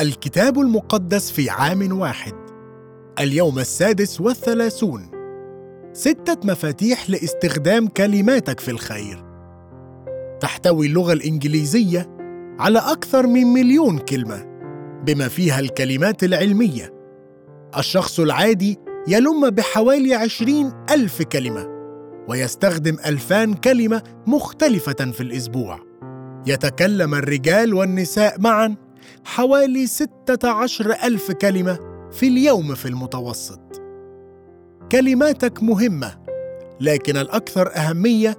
الكتاب المقدس في عام واحد. اليوم السادس والثلاثون. ستة مفاتيح لاستخدام كلماتك في الخير. تحتوي اللغة الإنجليزية على أكثر من مليون كلمة بما فيها الكلمات العلمية. الشخص العادي يلم بحوالي عشرين ألف كلمة ويستخدم ألفان كلمة مختلفة في الأسبوع. يتكلم الرجال والنساء معا حوالي ستة عشر ألف كلمة في اليوم في المتوسط. كلماتك مهمة لكن الأكثر أهمية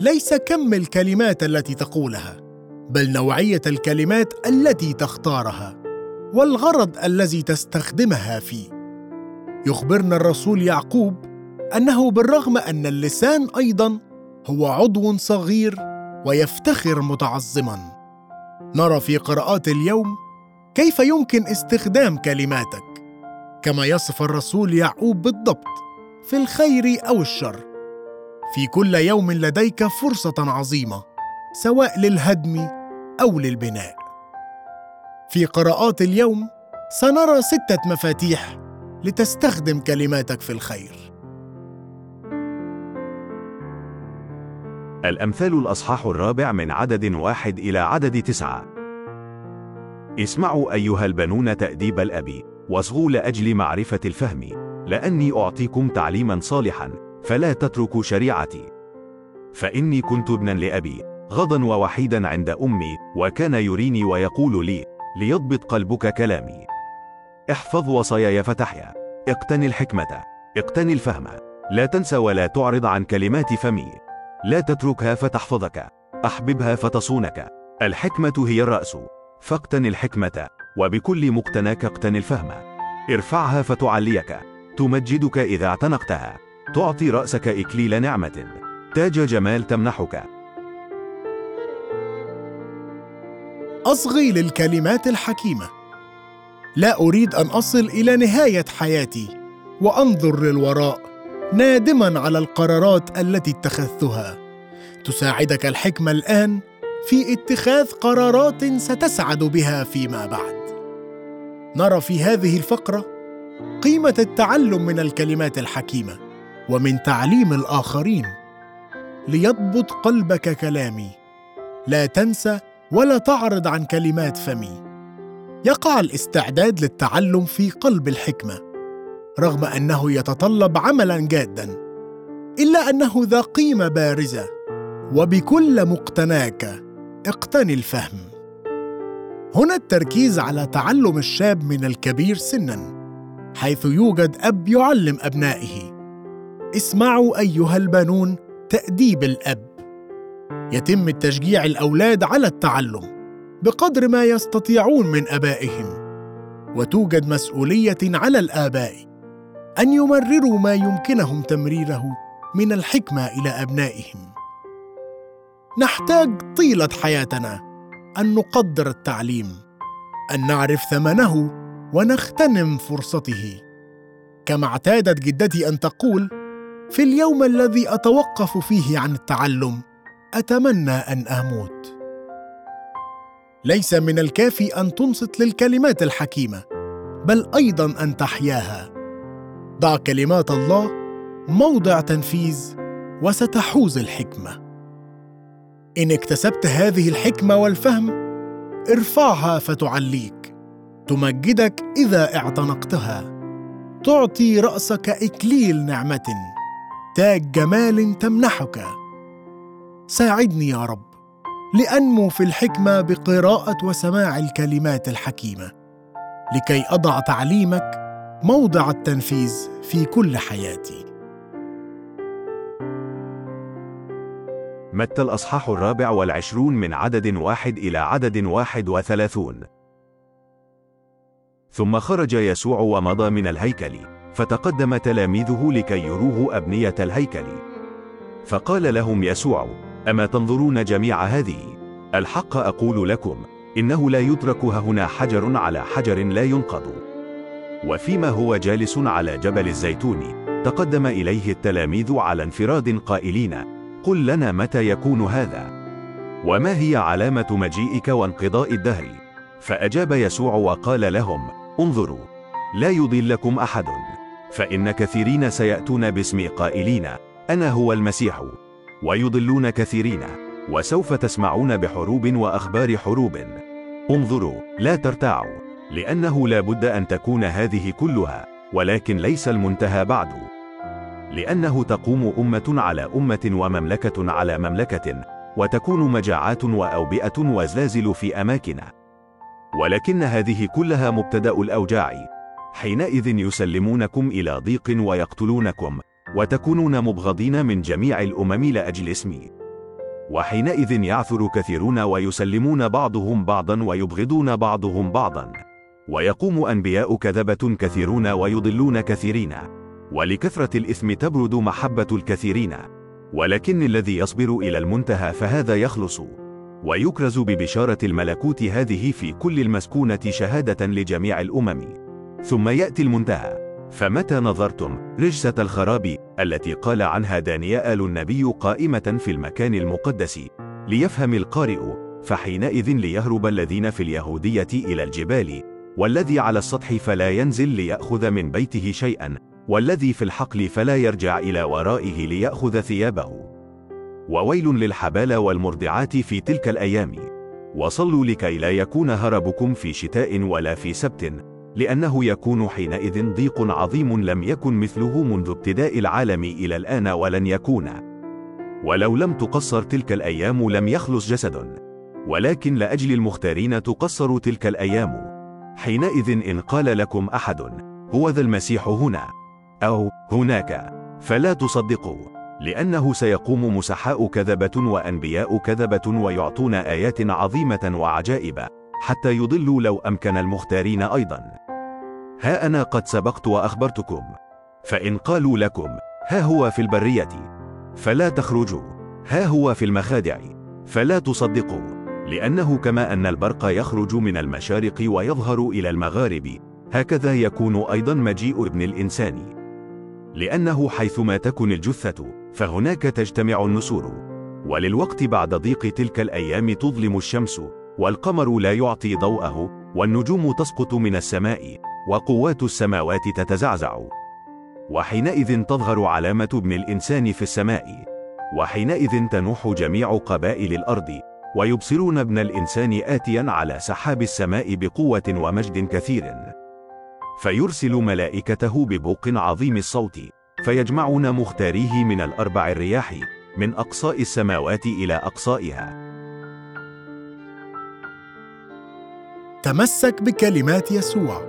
ليس كم الكلمات التي تقولها بل نوعية الكلمات التي تختارها والغرض الذي تستخدمها فيه. يخبرنا الرسول يعقوب أنه بالرغم أن اللسان أيضا هو عضو صغير ويفتخر متعظما. نرى في قراءات اليوم كيف يمكن استخدام كلماتك كما يصف الرسول يعقوب بالضبط في الخير أو الشر. في كل يوم لديك فرصة عظيمة سواء للهدم أو للبناء. في قراءات اليوم سنرى ستة مفاتيح لتستخدم كلماتك في الخير. الأمثال الأصحاح الرابع من عدد واحد إلى عدد تسعة. اسمعوا أيها البنون تأديب الأب واصغوا لأجل معرفة الفهم. لأني أعطيكم تعليما صالحا فلا تتركوا شريعتي. فإني كنت ابنا لأبي غضا ووحيدا عند أمي وكان يريني ويقول لي ليضبط قلبك كلامي. احفظ وصاياي فتحيا. اقتني الحكمة. اقتني الفهم. لا تنسى ولا تعرض عن كلمات فمي. لا تتركها فتحفظك. أحببها فتصونك. الحكمة هي الرأس. فاقتن الحكمة وبكل مقتناك اقتن الفهم. ارفعها فتعليك. تمجدك إذا اعتنقتها. تعطي رأسك إكليل نعمة. تاج جمال تمنحك. أصغي للكلمات الحكيمة. لا أريد أن أصل إلى نهاية حياتي وأنظر للوراء. نادما على القرارات التي اتخذتها. تساعدك الحكمة الآن في اتخاذ قرارات ستسعد بها فيما بعد. نرى في هذه الفقرة قيمة التعلم من الكلمات الحكيمة ومن تعليم الآخرين. ليضبط قلبك كلامي. لا تنسى ولا تعرض عن كلمات فمي. يقع الاستعداد للتعلم في قلب الحكمة. رغم أنه يتطلب عملا جادا إلا أنه ذا قيمة بارزة وبكل مقتناك اقتني الفهم. هنا التركيز على تعلم الشاب من الكبير سنا حيث يوجد أب يعلم أبنائه. اسمعوا أيها البنون تأديب الأب. يتم التشجيع الأولاد على التعلم بقدر ما يستطيعون من أبائهم وتوجد مسؤولية على الآباء. أن يمرروا ما يمكنهم تمريره من الحكمة إلى أبنائهم. نحتاج طيلة حياتنا أن نقدر التعليم أن نعرف ثمنه ونغتنم فرصته. كما اعتادت جدتي أن تقول في اليوم الذي أتوقف فيه عن التعلم أتمنى أن أموت. ليس من الكافي أن تنصت للكلمات الحكيمة بل أيضا أن تحياها. ضع كلمات الله موضع تنفيذ وستحوز الحكمة. إن اكتسبت هذه الحكمة والفهم ارفعها فتعليك. تمجدك إذا اعتنقتها. تعطي رأسك إكليل نعمة. تاج جمال تمنحك. ساعدني يا رب لأنمو في الحكمة بقراءة وسماع الكلمات الحكيمة. لكي أضع تعليمك موضع التنفيذ في كل حياتي. متى الأصحاح الرابع والعشرون من عدد واحد إلى عدد واحد وثلاثون؟ ثم خرج يسوع ومضى من الهيكل فتقدم تلاميذه لكي يروه أبنية الهيكل. فقال لهم يسوع أما تنظرون جميع هذه؟ الحق أقول لكم إنه لا يترك هنا حجر على حجر لا ينقض. وفيما هو جالس على جبل الزيتون تقدم إليه التلاميذ على انفراد قائلين قل لنا متى يكون هذا؟ وما هي علامة مجيئك وانقضاء الدهر؟ فأجاب يسوع وقال لهم انظروا لا يضلكم أحد فإن كثيرين سيأتون باسمي قائلين أنا هو المسيح ويضلون كثيرين وسوف تسمعون بحروب وأخبار حروب. انظروا لا ترتاعوا. لأنه لا بد أن تكون هذه كلها ولكن ليس المنتهى بعد. لأنه تقوم أمة على أمة ومملكة على مملكة وتكون مجاعات وأوبئة وزلازل في أماكن. ولكن هذه كلها مبتدأ الأوجاع. حينئذ يسلمونكم إلى ضيق ويقتلونكم وتكونون مبغضين من جميع الأمم لأجل اسمي وحينئذ يعثر كثيرون ويسلمون بعضهم بعضا ويبغضون بعضهم بعضا. ويقوم أنبياء كذبة كثيرون ويضلون كثيرين. ولكثرة الإثم تبرد محبة الكثيرين. ولكن الذي يصبر إلى المنتهى فهذا يخلص. ويكرز ببشارة الملكوت هذه في كل المسكونة شهادة لجميع الأمم. ثم يأتي المنتهى. فمتى نظرتم؟ رجسة الخراب التي قال عنها دانيال النبي قائمة في المكان المقدس. ليفهم القارئ فحينئذ ليهرب الذين في اليهودية إلى الجبال. والذي على السطح فلا ينزل ليأخذ من بيته شيئا والذي في الحقل فلا يرجع إلى ورائه ليأخذ ثيابه. وويل للحبال والمرضعات في تلك الأيام. وصلوا لكي لا يكون هربكم في شتاء ولا في سبت لأنه يكون حينئذ ضيق عظيم لم يكن مثله منذ ابتداء العالم إلى الآن ولن يكون. ولو لم تقصر تلك الأيام لم يخلص جسد. ولكن لأجل المختارين تقصر تلك الأيام. حينئذ إن قال لكم أحد هو ذا المسيح هنا. أو هناك. فلا تصدقوا لأنه سيقوم مسحاء كذبة وأنبياء كذبة ويعطون آيات عظيمة وعجائب حتى يضلوا لو أمكن المختارين أيضا. ها أنا قد سبقت وأخبرتكم. فإن قالوا لكم ها هو في البرية. فلا تخرجوا ها هو في المخادع. فلا تصدقوا. لأنه كما أن البرق يخرج من المشارق ويظهر إلى المغارب. هكذا يكون أيضا مجيء ابن الإنسان. لأنه حيثما تكن الجثة فهناك تجتمع النسور. وللوقت بعد ضيق تلك الأيام تظلم الشمس والقمر لا يعطي ضوءه والنجوم تسقط من السماء وقوات السماوات تتزعزع. وحينئذ تظهر علامة ابن الإنسان في السماء. وحينئذ تنوح جميع قبائل الأرض. ويبصرون ابن الإنسان آتيا على سحاب السماء بقوة ومجد كثير. فيرسل ملائكته ببوق عظيم الصوت فيجمعون مختاريه من الأربع الرياح من أقصاء السماوات إلى أقصائها. تمسك بكلمات يسوع.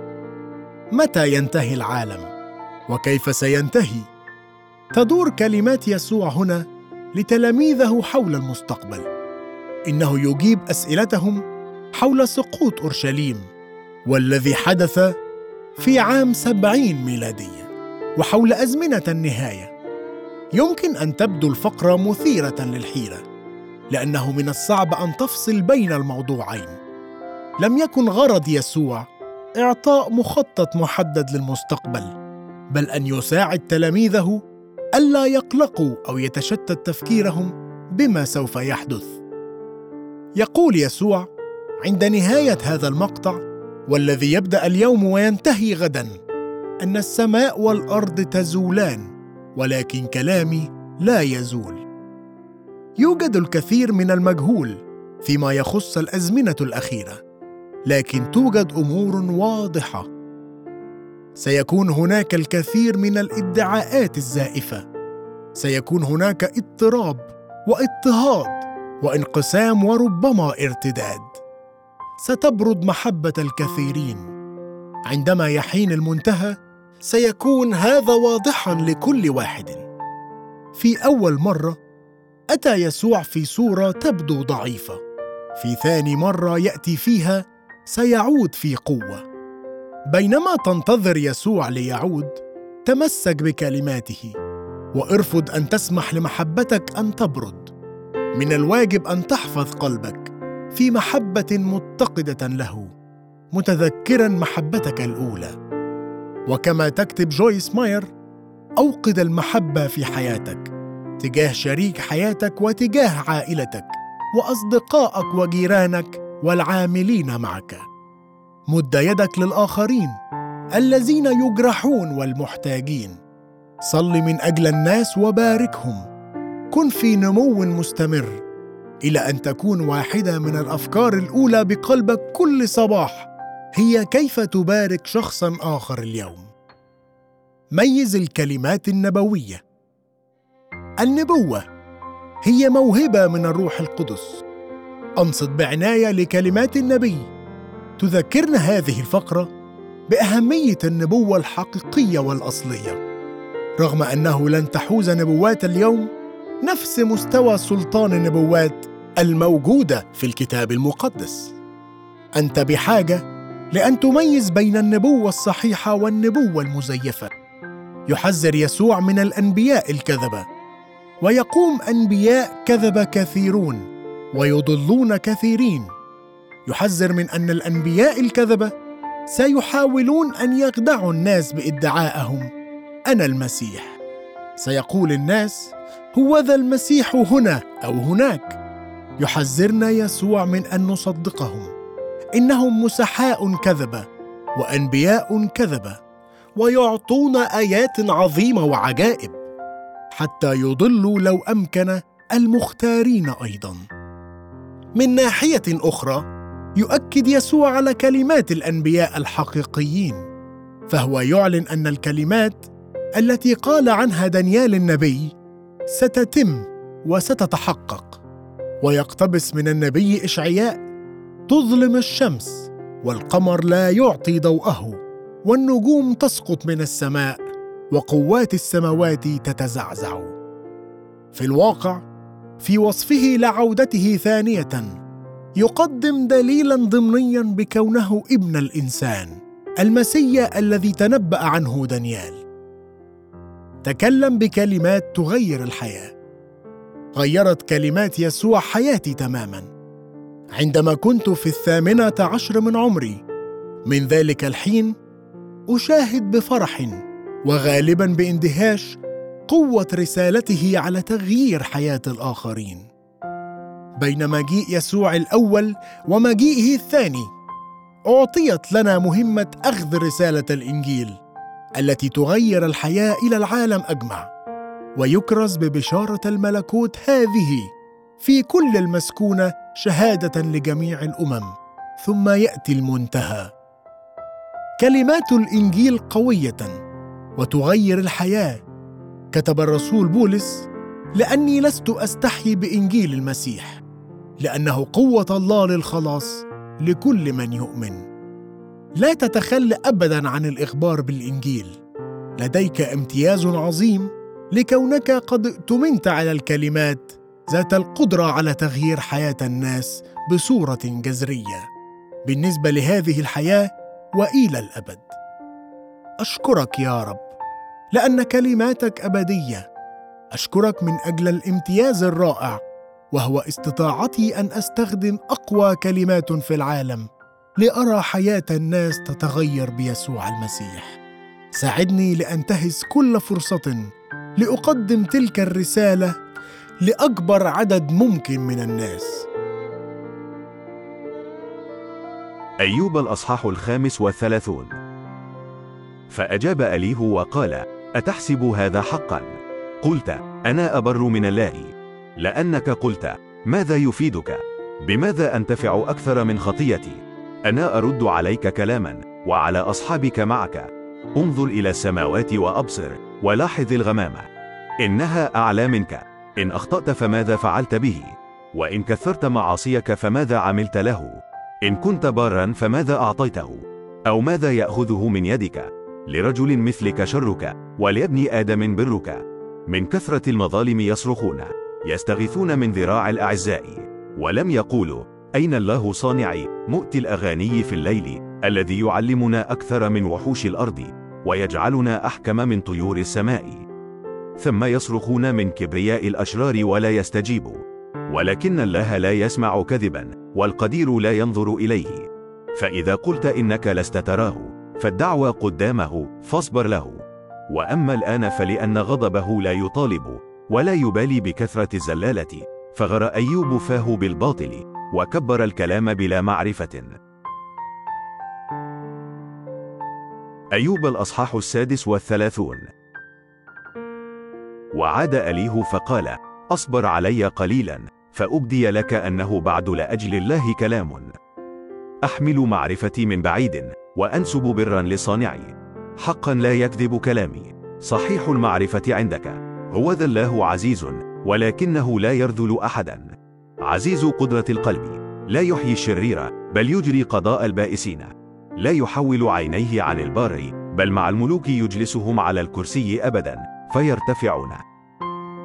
متى ينتهي العالم؟ وكيف سينتهي؟ تدور كلمات يسوع هنا لتلاميذه حول المستقبل. إنه يجيب أسئلتهم حول سقوط أورشليم والذي حدث في عام سبعين ميلادية وحول أزمنة النهاية. يمكن أن تبدو الفقرة مثيرة للحيرة لأنه من الصعب أن تفصل بين الموضوعين. لم يكن غرض يسوع إعطاء مخطط محدد للمستقبل بل أن يساعد تلاميذه ألا يقلقوا أو يتشتت تفكيرهم بما سوف يحدث. يقول يسوع عند نهاية هذا المقطع والذي يبدأ اليوم وينتهي غدا أن السماء والأرض تزولان ولكن كلامي لا يزول. يوجد الكثير من المجهول فيما يخص الأزمنة الأخيرة لكن توجد أمور واضحة. سيكون هناك الكثير من الادعاءات الزائفة. سيكون هناك اضطراب وإضطهاد. وانقسام وربما ارتداد. ستبرد محبة الكثيرين. عندما يحين المنتهى سيكون هذا واضحا لكل واحد. في أول مرة أتى يسوع في صورة تبدو ضعيفة. في ثاني مرة يأتي فيها سيعود في قوة. بينما تنتظر يسوع ليعود تمسك بكلماته. وارفض أن تسمح لمحبتك أن تبرد. من الواجب أن تحفظ قلبك في محبة متقدة له متذكرا محبتك الأولى. وكما تكتب جويس ماير أوقد المحبة في حياتك تجاه شريك حياتك وتجاه عائلتك وأصدقائك وجيرانك والعاملين معك. مد يدك للآخرين الذين يجرحون والمحتاجين. صل من أجل الناس وباركهم. كن في نمو مستمر إلى أن تكون واحدة من الأفكار الأولى بقلبك كل صباح. هي كيف تبارك شخصا آخر اليوم؟ ميز الكلمات النبوية. النبوة هي موهبة من الروح القدس. أنصت بعناية لكلمات النبي. تذكرنا هذه الفقرة بأهمية النبوة الحقيقية والأصلية. رغم أنه لن تحوز نبوات اليوم نفس مستوى سلطان النبوات الموجودة في الكتاب المقدس. أنت بحاجة لأن تميز بين النبوة الصحيحة والنبوة المزيفة. يحذر يسوع من الأنبياء الكذبة ويقوم أنبياء كذب كثيرون ويضلون كثيرين. يحذر من أن الأنبياء الكذبة سيحاولون أن يخدعوا الناس بادعائهم أنا المسيح. سيقول الناس هو ذا المسيح هنا أو هناك. يحذرنا يسوع من أن نصدقهم. إنهم مسحاء كذبة وأنبياء كذبة ويعطون آيات عظيمة وعجائب حتى يضلوا لو أمكن المختارين أيضا. من ناحية أخرى يؤكد يسوع على كلمات الأنبياء الحقيقيين فهو يعلن أن الكلمات التي قال عنها دانيال النبي ستتم وستتحقق. ويقتبس من النبي إشعياء تظلم الشمس والقمر لا يعطي ضوءه والنجوم تسقط من السماء وقوات السماوات تتزعزع. في الواقع في وصفه لعودته ثانية يقدم دليلا ضمنيا بكونه ابن الإنسان المسيا الذي تنبأ عنه دانيال. تكلم بكلمات تغير الحياة. غيرت كلمات يسوع حياتي تماما. عندما كنت في الثامنة عشر من عمري من ذلك الحين أشاهد بفرح وغالبا باندهاش قوة رسالته على تغيير حياة الآخرين. بين مجيء يسوع الأول ومجيئه الثاني أعطيت لنا مهمة أخذ رسالة الإنجيل. التي تغير الحياة إلى العالم أجمع. ويكرز ببشارة الملكوت هذه في كل المسكونة شهادة لجميع الأمم. ثم يأتي المنتهى. كلمات الإنجيل قوية وتغير الحياة. كتب الرسول بولس لأني لست أستحي بإنجيل المسيح لأنه قوة الله للخلاص لكل من يؤمن. لا تتخلى ابدا عن الإخبار بالإنجيل. لديك امتياز عظيم لكونك قد اؤتمنت على الكلمات ذات القدرة على تغيير حياة الناس بصورة جذرية. بالنسبة لهذه الحياة وإلى الأبد. أشكرك يا رب لأن كلماتك أبدية. أشكرك من أجل الامتياز الرائع وهو استطاعتي أن أستخدم أقوى كلمات في العالم. لأرى حياة الناس تتغير بيسوع المسيح ساعدني لأنتهز كل فرصة لأقدم تلك الرسالة لأكبر عدد ممكن من الناس أيوب الأصحاح الخامس والثلاثون فأجاب أليه وقال أتحسب هذا حقا؟ قلت أنا أبر من الله لأنك قلت ماذا يفيدك؟ بماذا أنتفع أكثر من خطيتي؟ أنا أرد عليك كلاما وعلى أصحابك معك انظر إلى السماوات وأبصر ولاحظ الغمامة إنها أعلى منك إن أخطأت فماذا فعلت به؟ وإن كثرت معاصيك فماذا عملت له؟ إن كنت بارا فماذا أعطيته؟ أو ماذا يأخذه من يدك؟ لرجل مثلك شرك ولابن آدم برك من كثرة المظالم يصرخون يستغيثون من ذراع الأعزاء ولم يقولوا أين الله صانعي؟ مؤتي الأغاني في الليل الذي يعلمنا أكثر من وحوش الأرض ويجعلنا أحكم من طيور السماء. ثم يصرخون من كبرياء الأشرار ولا يستجيبوا ولكن الله لا يسمع كذبا والقدير لا ينظر إليه. فإذا قلت إنك لست تراه فالدعوى قدامه فاصبر له. وأما الآن فلأن غضبه لا يطالب ولا يبالي بكثرة الزلالة. فغر أيوب فاه بالباطل. وكبر الكلام بلا معرفة. أيوب الأصحاح السادس والثلاثون. وعاد أليه فقال أصبر علي قليلا فأبدي لك أنه بعد لأجل الله كلام. أحمل معرفتي من بعيد وأنسب برا لصانعي. حقا لا يكذب كلامي. صحيح المعرفة عندك. هو ذا الله عزيز ولكنه لا يرذل أحدا. عزيز قدرة القلب لا يحيي الشرير بل يجري قضاء البائسين. لا يحول عينيه عن البار بل مع الملوك يجلسهم على الكرسي أبدا فيرتفعون.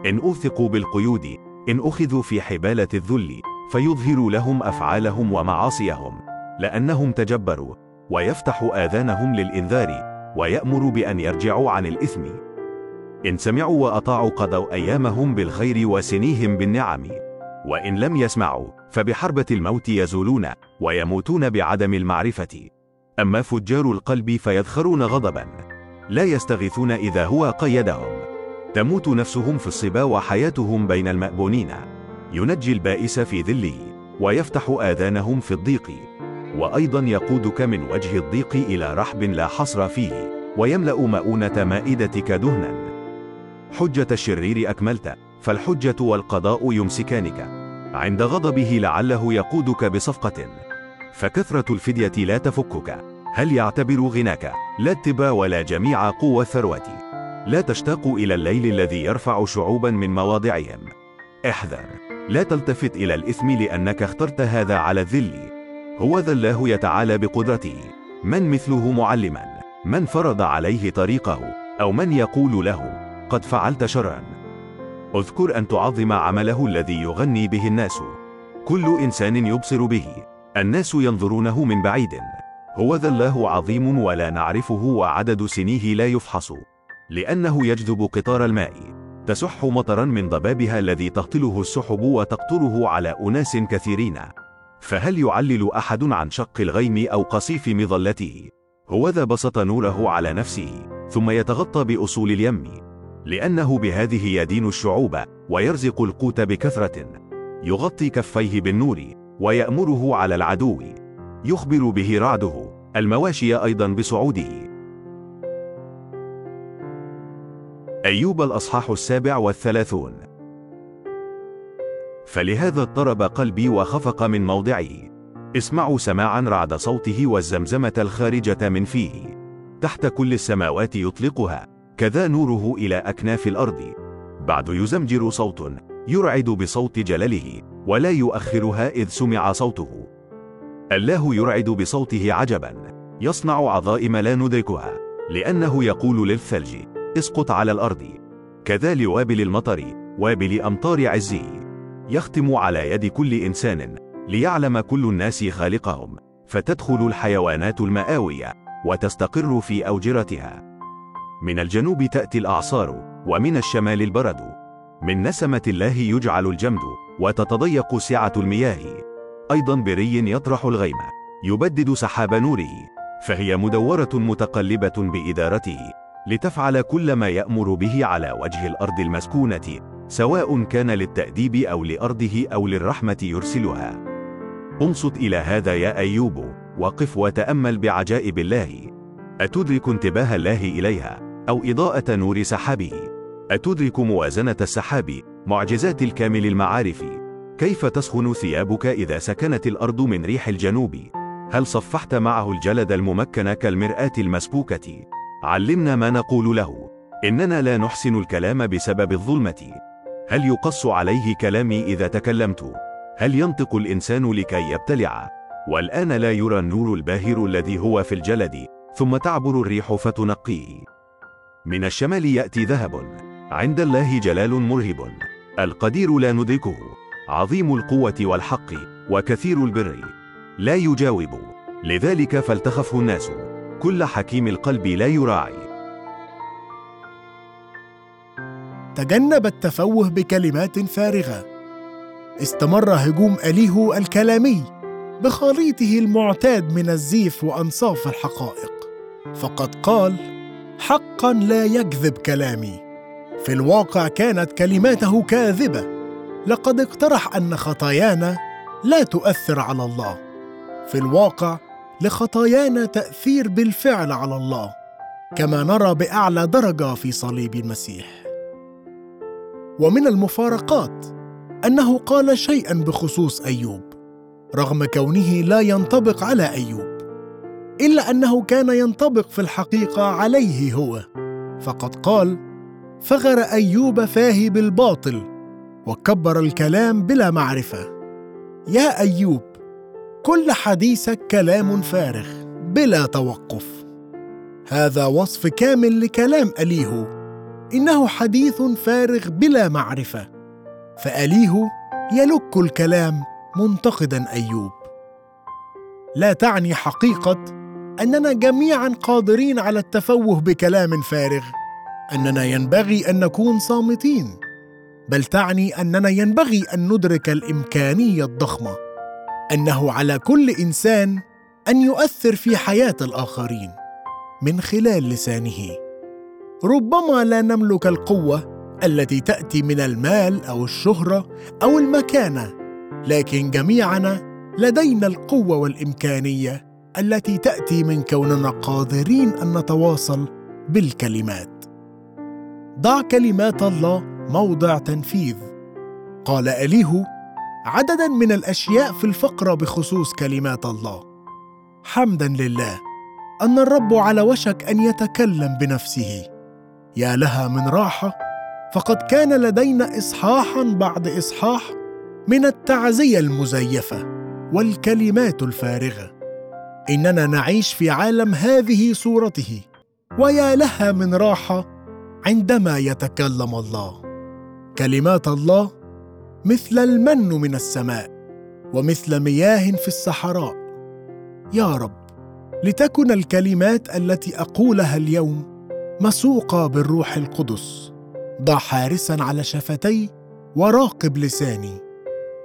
إن أوثقوا بالقيود إن أخذوا في حبالة الذل فيظهر لهم أفعالهم ومعاصيهم. لأنهم تجبروا ويفتح آذانهم للإنذار ويأمر بأن يرجعوا عن الإثم. إن سمعوا وأطاعوا قضوا أيامهم بالخير وسنيهم بالنعم. وإن لم يسمعوا فبحربة الموت يزولون ويموتون بعدم المعرفة. أما فجار القلب فيذخرون غضبا لا يستغيثون إذا هو قيدهم. تموت نفسهم في الصبا وحياتهم بين المأبونين. ينجي البائس في ذله ويفتح آذانهم في الضيق. وأيضا يقودك من وجه الضيق إلى رحب لا حصر فيه ويملأ مؤونة مائدتك دهنا. حجة الشرير أكملت. فالحجة والقضاء يمسكانك. عند غضبه لعله يقودك بصفقة. فكثرة الفدية لا تفكك. هل يعتبر غناك؟ لا اتبا ولا جميع قوة الثروة لا تشتاق إلى الليل الذي يرفع شعوبا من مواضعهم. احذر. لا تلتفت إلى الإثم لأنك اخترت هذا على الذل. هو ذا الله يتعالى بقدرته. من مثله معلما؟ من فرض عليه طريقه؟ أو من يقول له قد فعلت شرا؟ اذكر أن تعظم عمله الذي يغني به الناس. كل إنسان يبصر به. الناس ينظرونه من بعيد. هو ذا الله عظيم ولا نعرفه وعدد سنيه لا يفحص. لأنه يجذب قطار الماء. تسح مطرا من ضبابها الذي تهطله السحب وتقطره على أناس كثيرين. فهل يعلل أحد عن شق الغيم أو قصيف مظلته؟ هو ذا بسط نوره على نفسه. ثم يتغطى بأصول اليم. لأنه بهذه يدين الشعوب ويرزق القوت بكثرة. يغطي كفيه بالنور ويأمره على العدو. يخبر به رعده. المواشي أيضا بصعوده. أيوب الأصحاح السابع والثلاثون. فلهذا اضطرب قلبي وخفق من موضعه اسمعوا سماعا رعد صوته والزمزمة الخارجة من فيه. تحت كل السماوات يطلقها. كذا نوره إلى أكناف الأرض. بعد يزمجر صوت يرعد بصوت جلله ولا يؤخرها إذ سمع صوته. الله يرعد بصوته عجبا. يصنع عظائم لا ندركها لأنه يقول للثلج اسقط على الأرض. كذا لوابل المطر وابل أمطار عزه. يختم على يد كل إنسان ليعلم كل الناس خالقهم. فتدخل الحيوانات المآوية وتستقر في أوجرتها. من الجنوب تأتي الأعصار ومن الشمال البرد. من نسمة الله يجعل الجمد وتتضيق سعة المياه. أيضا بري يطرح الغيم يبدد سحاب نوره. فهي مدورة متقلبة بإدارته لتفعل كل ما يأمر به على وجه الأرض المسكونة سواء كان للتأديب أو لأرضه أو للرحمة يرسلها. انصت إلى هذا يا أيوب وقف وتأمل بعجائب الله. أتدرك انتباه الله إليها؟ أو إضاءة نور سحابه أتدرك موازنة السحاب معجزات الكامل المعارف. كيف تسخن ثيابك إذا سكنت الأرض من ريح الجنوب؟ هل صفحت معه الجلد الممكن كالمرآة المسبوكة؟ علمنا ما نقول له. إننا لا نحسن الكلام بسبب الظلمة. هل يقص عليه كلامي إذا تكلمت؟ هل ينطق الإنسان لكي يبتلع؟ والآن لا يرى النور الباهر الذي هو في الجلد ثم تعبر الريح فتنقيه. من الشمال يأتي ذهب. عند الله جلال مرهب. القدير لا ندركه عظيم القوة والحق وكثير البر. لا يجاوب. لذلك فلتخفه الناس. كل حكيم القلب لا يراعي. تجنب التفوه بكلمات فارغة. استمر هجوم أليه الكلامي. بخليطه المعتاد من الزيف وأنصاف الحقائق. فقد قال حقا لا يكذب كلامي. في الواقع كانت كلماته كاذبة. لقد اقترح أن خطايانا لا تؤثر على الله. في الواقع لخطايانا تأثير بالفعل على الله كما نرى بأعلى درجة في صليب المسيح. ومن المفارقات أنه قال شيئا بخصوص أيوب رغم كونه لا ينطبق على أيوب. إلا أنه كان ينطبق في الحقيقة عليه هو. فقد قال فغر أيوب فاه بالباطل وكبر الكلام بلا معرفة. يا أيوب كل حديثك كلام فارغ بلا توقف. هذا وصف كامل لكلام اليهو إنه حديث فارغ بلا معرفة. فاليهو يلك الكلام منتقدا أيوب. لا تعني حقيقة أننا جميعا قادرين على التفوه بكلام فارغ. أننا ينبغي أن نكون صامتين. بل تعني أننا ينبغي أن ندرك الإمكانية الضخمة. أنه على كل إنسان أن يؤثر في حياة الآخرين. من خلال لسانه. ربما لا نملك القوة التي تأتي من المال أو الشهرة أو المكانة لكن جميعنا لدينا القوة والإمكانية التي تأتي من كوننا قادرين أن نتواصل بالكلمات. ضع كلمات الله موضع تنفيذ. قال اليهو عددا من الأشياء في الفقره بخصوص كلمات الله. حمدا لله أن الرب على وشك أن يتكلم بنفسه. يا لها من راحة فقد كان لدينا اصحاحا بعد إصحاح من التعزية المزيفة والكلمات الفارغة. إننا نعيش في عالم هذه صورته ويا لها من راحة عندما يتكلم الله. كلمات الله مثل المن من السماء ومثل مياه في الصحراء. يا رب لتكن الكلمات التي أقولها اليوم مسوقة بالروح القدس. ضع حارسا على شفتي وراقب لساني.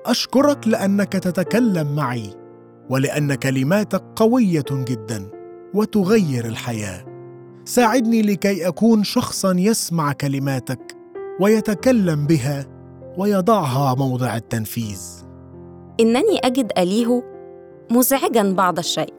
أشكرك لأنك تتكلم معي. ولأن كلماتك قوية جدا وتغير الحياة. ساعدني لكي أكون شخصا يسمع كلماتك ويتكلم بها ويضعها موضع التنفيذ. إنني أجد أليه مزعجا بعض الشيء.